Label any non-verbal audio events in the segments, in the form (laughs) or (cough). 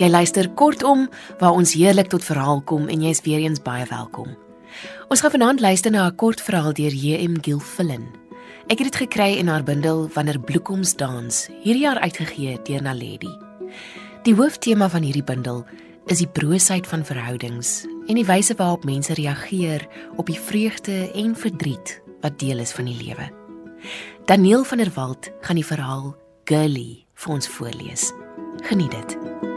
Jy luister kortom waar ons heerlik tot verhaal kom en jy's weer eens baie welkom. Ons gaan vanaand luister na 'n kort verhaal deur J.M. Gilfillan. Ek het dit gekry in haar bundel Wanneer bloekoms dans, hierdie jaar uitgegee deur Naledi. Die hooftema van hierdie bundel is die broosheid van verhoudings en die wyse waarop mense reageer op die vreugde en verdriet wat deel is van die lewe. Daniel van der Walt gaan die verhaal Girlie vir ons voorlees. Geniet dit.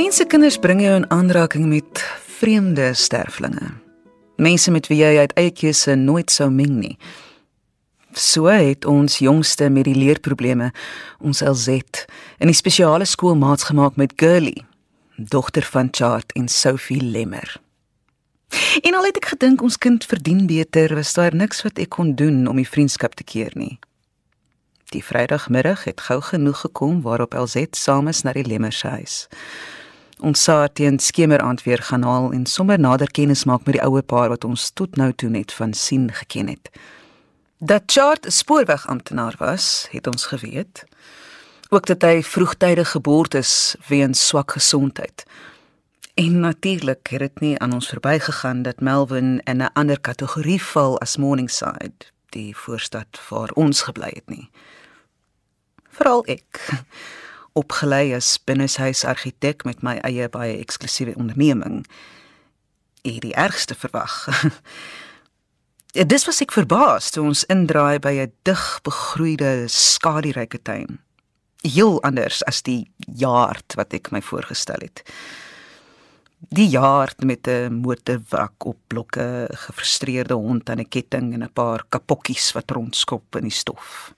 'n Mens se kinders bring jou in aanraking met vreemde sterflinge. Mense met wie jy uit eie keuse nooit sou meng nie. So het ons jongste met die leerprobleme, ons LZ, in die spesiale skool maats gemaak met Girlie, dogter van Chart en Sophie Lemmer. En al het ek gedink ons kind verdien beter, was daar niks wat ek kon doen om die vriendskap te keer nie. Die Vrydagmiddag het gou genoeg gekom waarop LZ saam is na die Lemmer se huis. Ons sa teen skemeraand weer gaan haal en sommer nader kennis maak met die ouer paar wat ons tot nou toe net van sien geken het. Dat Chart 'n spoorwegamptenaar was, het ons geweet. Ook dat hy vroegtydig geboorte is weens swak gesondheid. En natuurlik het dit nie aan ons verbygegaan dat Melvin in 'n ander kategorie val as Morningside, die voorstad waar ons gebly het nie. Veral ek opgelei as binneshuisargitek met my eie baie eksklusiewe onderneming. Ek die ergste verwag. (laughs) Dis was ek verbaas toe ons indraai by 'n dig begroeide skaduryke tuin. Heel anders as die jaard wat ek my voorgestel het. Die jaard met 'n motorwrak op blokke, gefrustreerde hond aan 'n ketting en 'n paar kapokkies wat rondskop in die stof.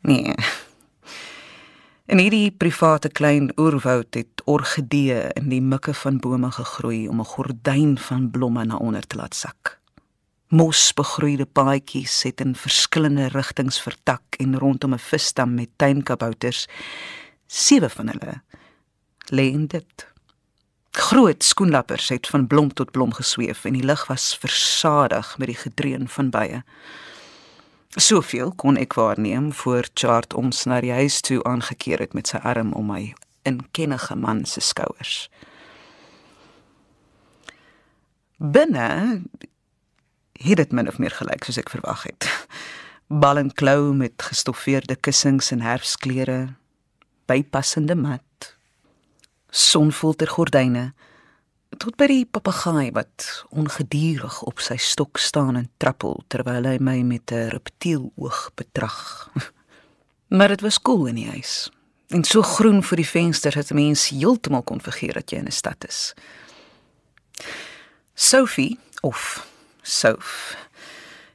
Nee, In hierdie private klein oerwoud het orgidee in die mikke van bome gegroei om 'n gordyn van blomme na onder te laat sak. Mosbegroeide paadjies het in verskillende rigtings vertak en rondom 'n visdam met tuinkabouters, sewe van hulle lê in dit. Groot skoenlappers het van blom tot blom gesweef en die lug was versadig met die gedreun van bye. Soveel kon ek waarneem voor Chart ons na die huis toe aangekeer het met sy arm om my inkennige man se skouers. Binne het dit min of meer gelyk soos ek verwag het. Bal en klou met gestoffeerde kussings en herfsklere, bypassende mat, sonfiltergordyne tot by die papegaai wat ongeduldig op sy stok staan en trappel terwyl hy my met 'n reptieloog betrag. (laughs) maar dit was koel cool in die huis. En so groen vir die vensters dat 'n mens heeltemal kon vergeet dat jy in 'n stad is. Sophie of Soph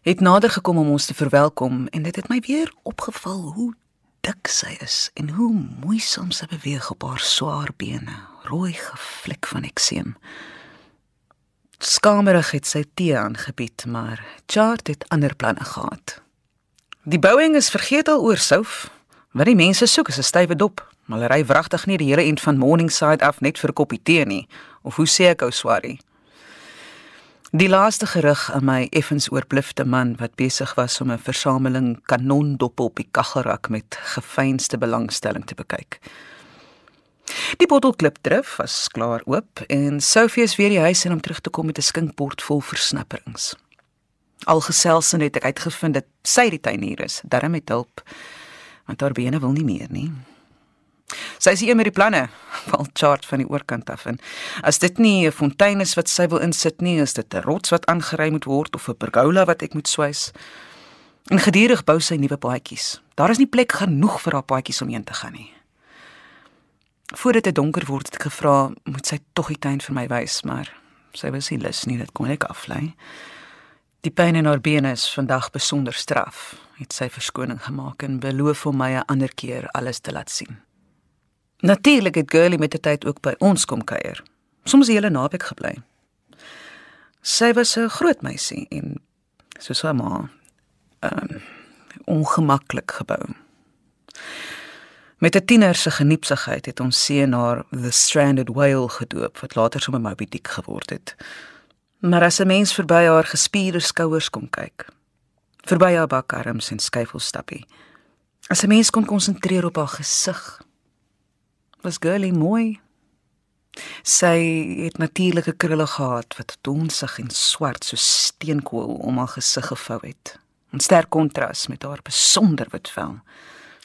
het nader gekom om ons te verwelkom en dit het my weer opgeval hoe dik sy is en hoe moeisaam sy beweeg op haar swaar bene, rooi gevlek van ekseem. Skamerig het sy tee aangebied, maar Chart het ander planne gehad. Die bouing is vergeet al oor Souf. Wat die mense soek is 'n stywe dop. Hulle ry wragtig nie die hele end van Morningside af net vir 'n koppie tee nie. Of hoe sê ek ou swarie? Die laaste gerig aan my effens oorblifte man wat besig was om 'n versameling kanondoppe op die kaggelrak met gefeinste belangstelling te bekyk. Die bottelklip drif was klaar oop en Sophie is weer die huis in om terug te kom met 'n skinkbord vol versnapperings. Al gesels en het ek uitgevind dat sy die tuinier is, darm met hulp, want haar bene wil nie meer nie. Sy sê met die planne, val chart van die oorkant af en as dit nie 'n fontein is wat sy wil insit nie, is dit 'n rots wat aangery moet word of 'n pergola wat ek moet swys. En gedurig bou sy nuwe paadjies. Daar is nie plek genoeg vir haar paadjies om heen te gaan nie. Voordat dit donker word, het ek gevra, moet sy tog die tuin vir my wys, maar sy wou nie lus nie, dit kon ek aflei. Die pyn in haar bene is vandag besonder straf. Het sy verskoning gemaak en beloof om my 'n ander keer alles te laat sien. Natuurlik het Girlie met die tyd ook by ons kom kuier. Soms die hele naweek gebly. Sy was 'n groot meisie en so sy maar ehm um, ongemaklik gebou. Met 'n tiener se geniepsigheid het ons seun haar The Stranded Whale gedoop wat later sommer Moby Dick geword het. Maar as 'n mens verby haar gespierde skouers kom kyk, verby haar bakarms en skyfelstappie, as 'n mens kon konsentreer op haar gesig, was girlie mooi. Sy het natuurlike krulle gehad wat donsig en swart so steenkool om haar gesig gevou het. 'n Sterk kontras met haar besonder wit vel.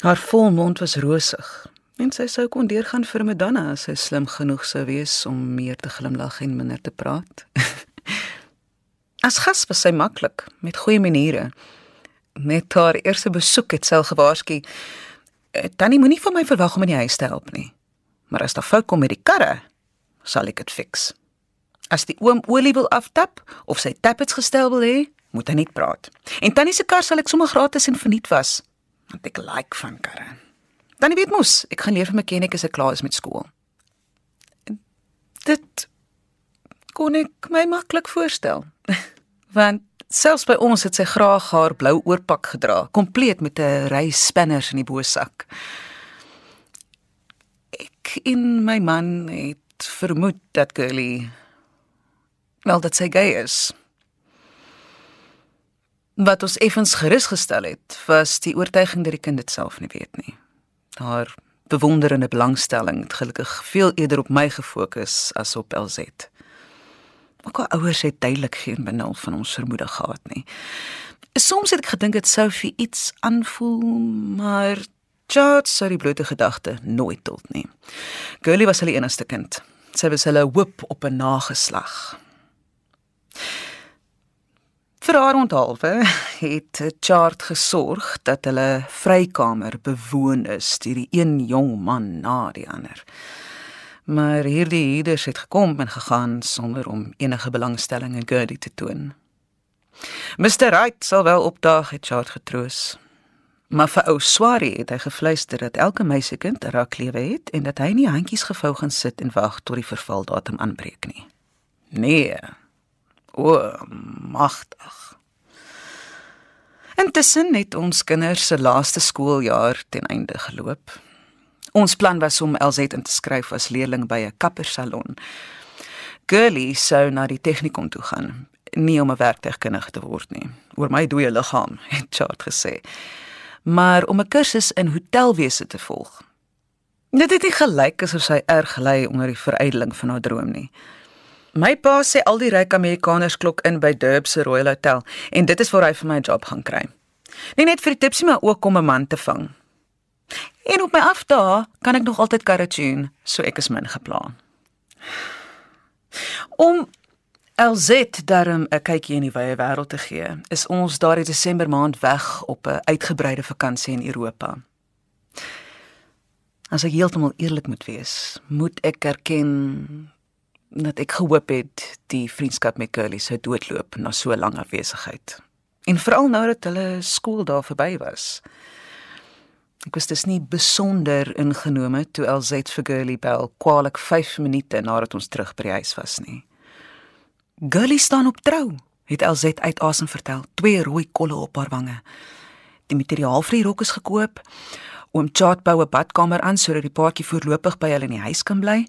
Haar volmond was rosig en sy sou kon deurgaan vir Madonna as sy slim genoeg sou wees om meer te glimlag en minder te praat. (laughs) As gas was sy maklik, met goeie maniere. Net haar eerste besoek het sy gewaarsku: "Tannie moenie van my verwag om in die huis te help nie. Maar as daar fout kom met die karre, sal ek dit fix. As die oom olie wil aftap of sy tappets gestel wil hê, moet hy net praat. En tannie se kar sal ek sommer gratis en verniet was, want ek like van karre. Tannie weet mos, ek gaan leer vir mechanic as ek klaar is met skool." Dit kon ek my maklik voorstel. (laughs) Want selfs by ons het sy graag haar blou oorpak gedra, kompleet met 'n ry spinners in die bosak. Ek en my man het vermoed dat Girlie wel dat sy gay is. Wat ons effens gerus gestel het, was die oortuiging dat die kind dit self nie weet nie. Haar bewonderende belangstelling het gelukkig veel eerder op my gefokus as op LZ. Ook haar ouers het duidelik geen benul van ons vermoede gehad nie. Soms het ek gedink dit sou vir iets aanvoel, maar Chad sou die blote gedagte nooit tot nie. Girlie was hulle enigste kind. Sy was hulle hoop op 'n nageslag. Vir haar onthaalwe het Chart gesorg dat hulle vrykamer bewoon is deur die een jong man na die ander maar hierdie hierders het gekom en gegaan sonder om enige belangstelling in Gertie te toon. Mr. Wright sal wel opdaag het Chart getroos. Maar vir ou Swari het hy gefluister dat elke meisiekind 'n raklewe het en dat hy nie handjies gevou gaan sit en wag tot die vervaldatum aanbreek nie. Nee. O, magtig. Intussen het ons kinders se laaste skooljaar ten einde geloop Ons plan was om LZ in te skryf as leerling by 'n kappersalon. Girlie sou na die tegnikon toe gaan, nie om 'n werktuigkundige te word nie. Oor my dooie liggaam, (laughs) het Chart gesê. Maar om 'n kursus in hotelwese te volg. Dit het nie gelyk asof sy erg lei onder die verydeling van haar droom nie. My pa sê al die ryk Amerikaners klok in by Durban se Royal Hotel en dit is waar hy vir my 'n job gaan kry. Nie net vir die tipsie maar ook om 'n man te vang. En op my afdae kan ek nog altyd karre tune, so ek is min geplan. Om LZ daarom 'n kykie in die wye wêreld te gee, is ons daardie Desember maand weg op 'n uitgebreide vakansie in Europa. As ek heeltemal eerlik moet wees, moet ek erken dat ek gehoop het die vriendskap met Curly sou doodloop na so 'n lang afwesigheid. En veral nou dat hulle skool daar verby was. Ek was dus nie besonder ingenome toe LZ vir Girlie bel kwaliek 5 minute nadat ons terug by die huis was nie. Girlie staan op trou, het LZ uit asem vertel, twee rooi kolle op haar wange. Die materiaal vir die rok is gekoop. Oom Chat bou 'n badkamer aan sodat die paartjie voorlopig by hulle in die huis kan bly.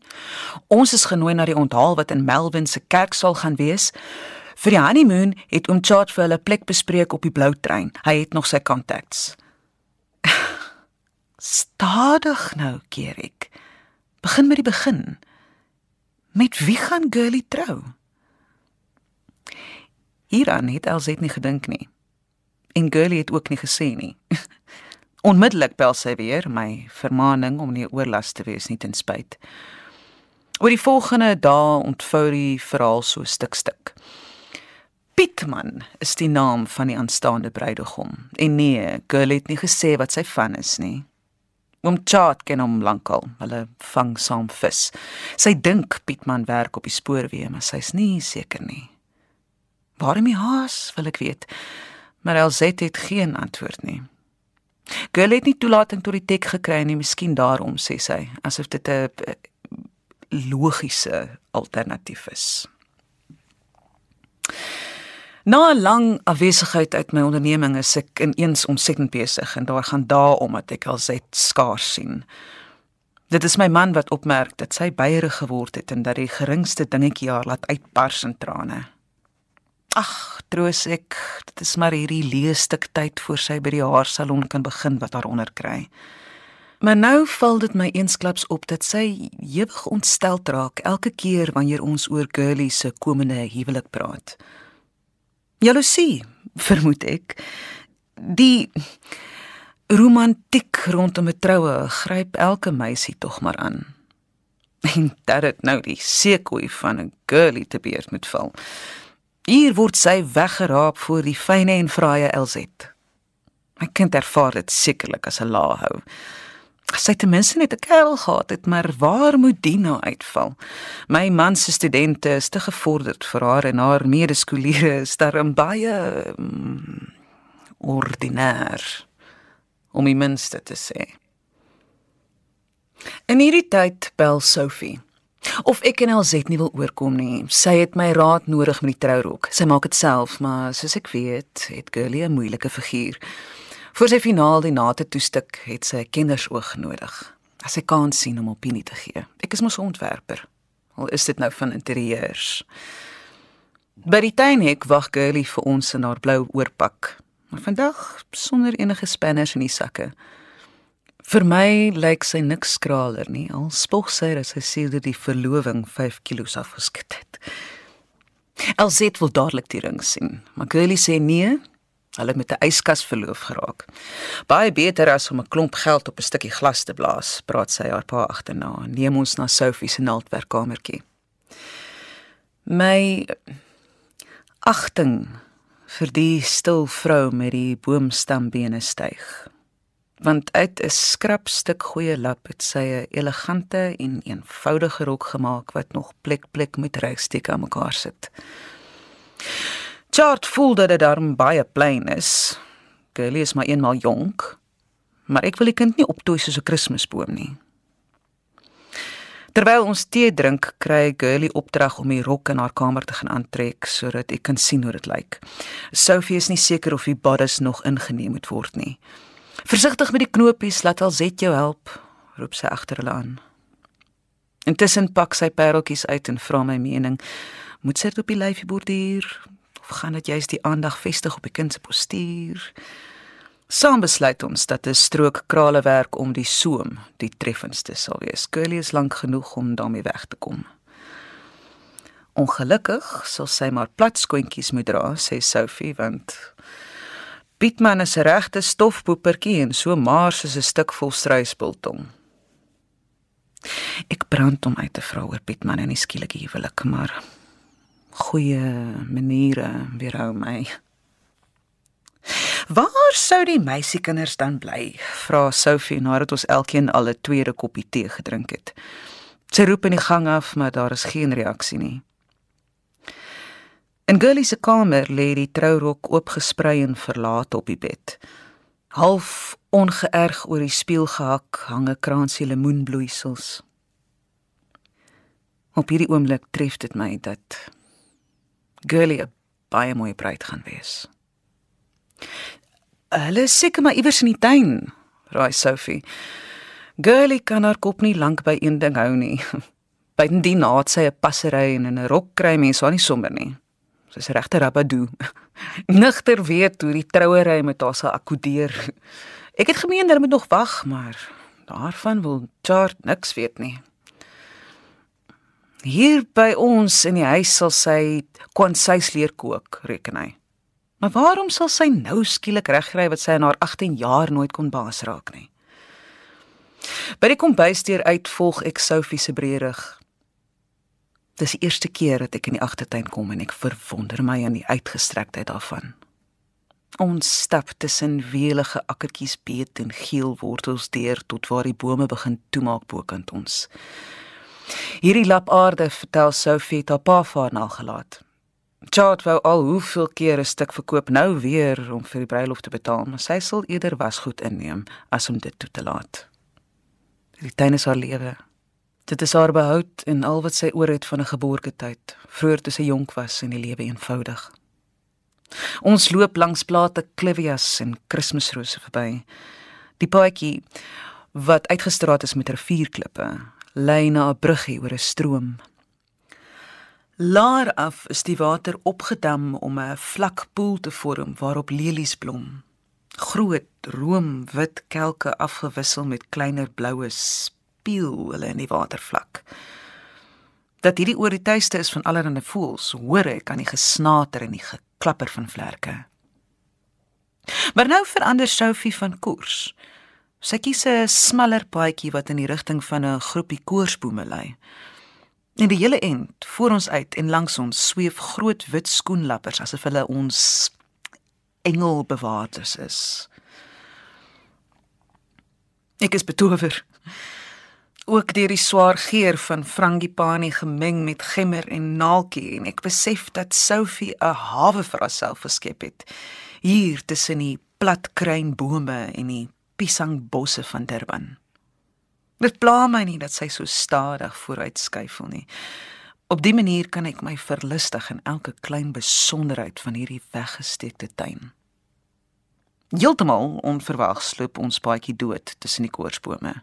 Ons is genooi na die onthaal wat in Melvin se kerk sal gaan wees. Vir die honeymoon het oom Chat vir hulle plek bespreek op die blou trein. Hy het nog sy contacts. (laughs) Stadig nou, keer ek. Begin met die begin. Met wie gaan Girlie trou? Hieraan het Elzet nie gedink nie. En Girlie het ook nie gesê nie. (laughs) Onmiddellik bel sy weer my vermaaning om nie oorlas te wees nie ten spyt. Oor die volgende dae ontvou die verhaal so stuk stuk. Pietman is die naam van die aanstaande bruidegom. En nee, Girlie het nie gesê wat sy van is nie. Oom Chat ken hom lankal. Hulle vang saam vis. Sy dink Pietman werk op die spoorweë, maar sy's nie seker nie. Waarom hy haas, wil ek weet. Maar Elzet het geen antwoord nie. Girl het nie toelating tot die tek gekry nie, miskien daarom sê sy, asof dit 'n logiese alternatief is. Na 'n lang afwesigheid uit my onderneming is ek ineens ontsettend besig en daar gaan dae om dat ek alsait skaars sien. Dit is my man wat opmerk dat sy byerig geword het en dat die geringste dingetjie haar laat uitbars in trane. Ag, troos ek, dit is maar hierdie leesstuk tyd voor sy by die haarsalon kan begin wat haar onder kry. Maar nou val dit my eensklaps op dat sy ewig ontstel raak elke keer wanneer ons oor Girlie se komende huwelik praat. Jaloesie, vermoed ek. Die romantiek rondom 'n troue gryp elke meisie tog maar aan. En dat dit nou die seekoei van 'n Girlie te beurt moet val. Hier word sy weggeraap voor die fyne en fraaie LZ. My kind ervaar dit sekerlik as 'n laahou. Sy ten minste net 'n kerel gehad het, maar waar moet die nou uitval? My man se studente is te gevorderd vir haar en haar medeskoliere is daarom baie mm, ordinêr om die minste te sê. In hierdie tyd bel Sophie. Of ek en Elzet nie wil oorkom nie. Sy het my raad nodig met die trourok. Sy maak dit self, maar soos ek weet, het Girlie 'n moeilike figuur. Vir sy finaal die nate toestuk het sy kindersoog nodig. As sy kan sien om opinie te gee. Ek is mos 'n ontwerper. Al is dit nou van interieurs. By die tuinhek wag Girlie vir ons in haar blou oorpak. Maar vandag sonder enige spanners in die sakke. Vir my lyk sy niks skraler nie. Al spog sy dat sy sedert die verloving 5 kg afgeskit het. Elzet wil dadelik die ring sien, maar Girlie sê nee, Hulle het met 'n yskas verloof geraak. Baie beter as om 'n klomp geld op 'n stukkie glas te blaas, praat sy haar pa agterna. Neem ons na Sophie se naaldwerkkamertjie. My agting vir die stil vrou met die boomstambene styg. Want uit 'n skrap stuk goeie lap het sy 'n elegante en eenvoudige rok gemaak wat nog plek plek met rykstiek aan mekaar sit. Chart voel dat dit darm baie plain is. Girlie is maar eenmal jonk, maar ek wil die kind nie optooi soos 'n Kersboom nie. Terwyl ons tee drink, kry Girlie opdrag om die rok in haar kamer te gaan aantrek sodat ek kan sien hoe dit lyk. Sophie is nie seker of die bodies nog ingeneem moet word nie. Versigtig met die knopies, laat Alzet jou help, roep sy agter hulle aan. Intussen pak sy pareltjies uit en vra my mening. Moet sy dit op die lyfie borduur? of gaan dit juist die aandag vestig op die kind se postuur? Saam besluit ons dat 'n strook kralewerk om die soem die treffendste sal wees. Curly is lank genoeg om daarmee weg te kom. Ongelukkig sal sy maar plat skoentjies moet dra, sê Sophie, want Pietman is 'n regte stofpoepertjie en so maar soos 'n stuk vol struisbiltong. Ek brand om uit te vra oor Pietman en die skielike huwelik, maar goeie maniere weerhou my. Waar sou die meisiekinders dan bly? vra Sophie nadat ons elkeen al 'n tweede koppie tee gedrink het. Sy roep in die gang af, maar daar is geen reaksie nie. In Girlie se kamer lê die trourok oopgesprei en verlaat op die bed. Half ongeërg oor die spieël gehak hang 'n kraansie lemoenbloeisels. Op hierdie oomblik tref dit my dat Girlie 'n baie mooi bruid gaan wees. Hulle seker maar iewers in die tuin, raai Sophie. Girlie kan haar kop nie lank by een ding hou nie. (laughs) Bydien naat sy 'n passery en 'n rok kry mense haar nie sommer nie. Sy's regte rabadoo. (laughs) Nigter weet hoe die trouery met haar sal akkodeer. Ek het gemeen hulle moet nog wag, maar daarvan wil Chart niks weet nie. Hier by ons in die huis sal sy kwansuis leer kook, reken hy. Maar waarom sal sy nou skielik regkry wat sy in haar 18 jaar nooit kon baas raak nie? By die kombuisdeur uit volg ek Sophie se breërig. Dis die eerste keer dat ek in die agtertuin kom en ek verwonder my aan die uitgestrektheid daarvan. Ons stap tussen weelige akkertjies beet en geel wortels deur tot waar die bome begin toemaak bokant ons. Hierdie lap aarde vertel Sophie haar pa vaarna gelaat. Chad wou al hoeveel keer 'n stuk verkoop nou weer om vir die bruiloft te betaal, maar sy sal eerder wasgoed inneem as om dit toe te laat. Die tuin is haar lewe. Dit is haar behoud en al wat sy oor het van 'n geboortetyd, vroeër toe sy jonk was en die lewe eenvoudig. Ons loop langs plate clivias en kerstmisrose verby. Die paadjie wat uitgestraat is met rivierklippe lei na 'n bruggie oor 'n stroom. Laar af is die water opgedam om 'n vlak poel te vorm waarop lelies blom. Groot roomwit kelke afgewissel met kleiner bloue spieël hulle in die watervlak. Dat hierdie oor die tuiste is van allerlei voëls, hoor ek aan die gesnater en die geklapper van vlerke. Maar nou verander Sophie van koers. Sy kies 'n smaller paadjie wat in die rigting van 'n groepie koorsbome lei. In die hele end, voor ons uit en langs ons sweef groot wit skoenlappers asof hulle ons engelbewaarders is. Ek is betower. Ook deur die swaar geur van frangipani gemeng met gemmer en naaltjie en ek besef dat Sophie 'n hawe vir haarself geskep het hier tussen die platkruinbome en die piesangbosse van Durban. Dit pla my nie dat sy so stadig vooruit skuifel nie. Op dié manier kan ek my verlustig in elke klein besonderheid van hierdie weggesteekte tuin. Heeltemal onverwags loop ons paadjie dood tussen die koorsbome.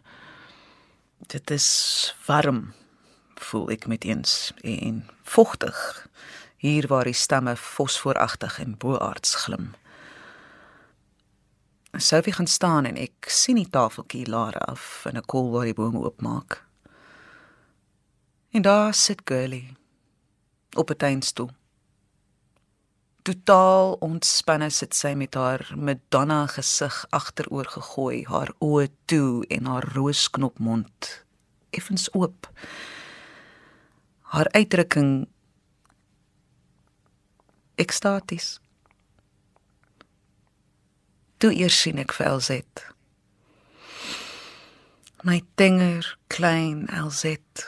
Dit is warm, voel ek met eens en vogtig hier waar die stamme fosforagtig en boaards glim. Sophie gaan staan en ek sien die tafeltjie laer af in 'n koel waar die bome oopmaak. En daar sit Girlie op 'n tuinstoel. Totaal ontspanne sit sy met haar Madonna gesig agteroor gegooi, haar oë toe en haar roosknop mond effens oop. Haar uitdrukking ekstaties. Toe eers sien ek vir Elzet. My dinger klein Elzet.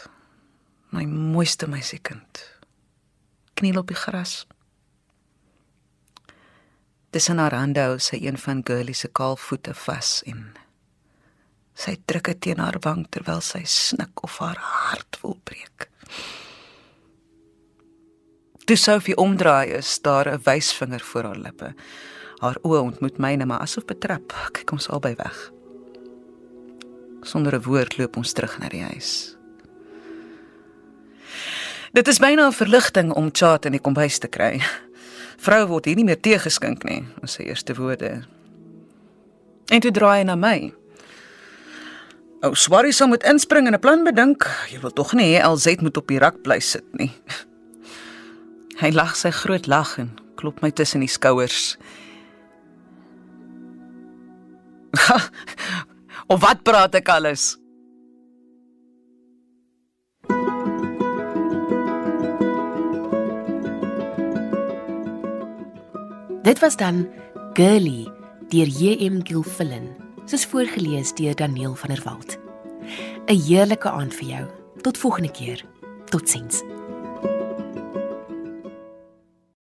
My mooiste meisiekind. Kniel op die gras. In haar hande hou sy een van Girlie se kaal voete vas en sy druk dit teen haar wang terwyl sy snik of haar hart wil breek. Toe Sophie omdraai is daar 'n wysvinger voor haar lippe. Haar oë ontmoet myne, maar asof betrap, kyk ons albei weg. Sonder 'n woord loop ons terug na die huis. Dit is byna 'n verligting om Chat in die kombuis te kry. Vrou word hier nie meer teëgeskink nie, was sy eerste woorde. En toe draai hy na my. Ou Swarrie sou moet inspring en 'n plan bedink. Jy wil tog nie hê LZ moet op die rak bly sit nie. (laughs) Hy lag sy groot lag en klop my tussen die skouers. (laughs) of wat praat ek alles? Dit was dan Girlie deur J.M. Gilfillan, soos voorgeles deur Daniel van der Walt. 'n Heerlike aand vir jou. Tot volgende keer. Totsiens.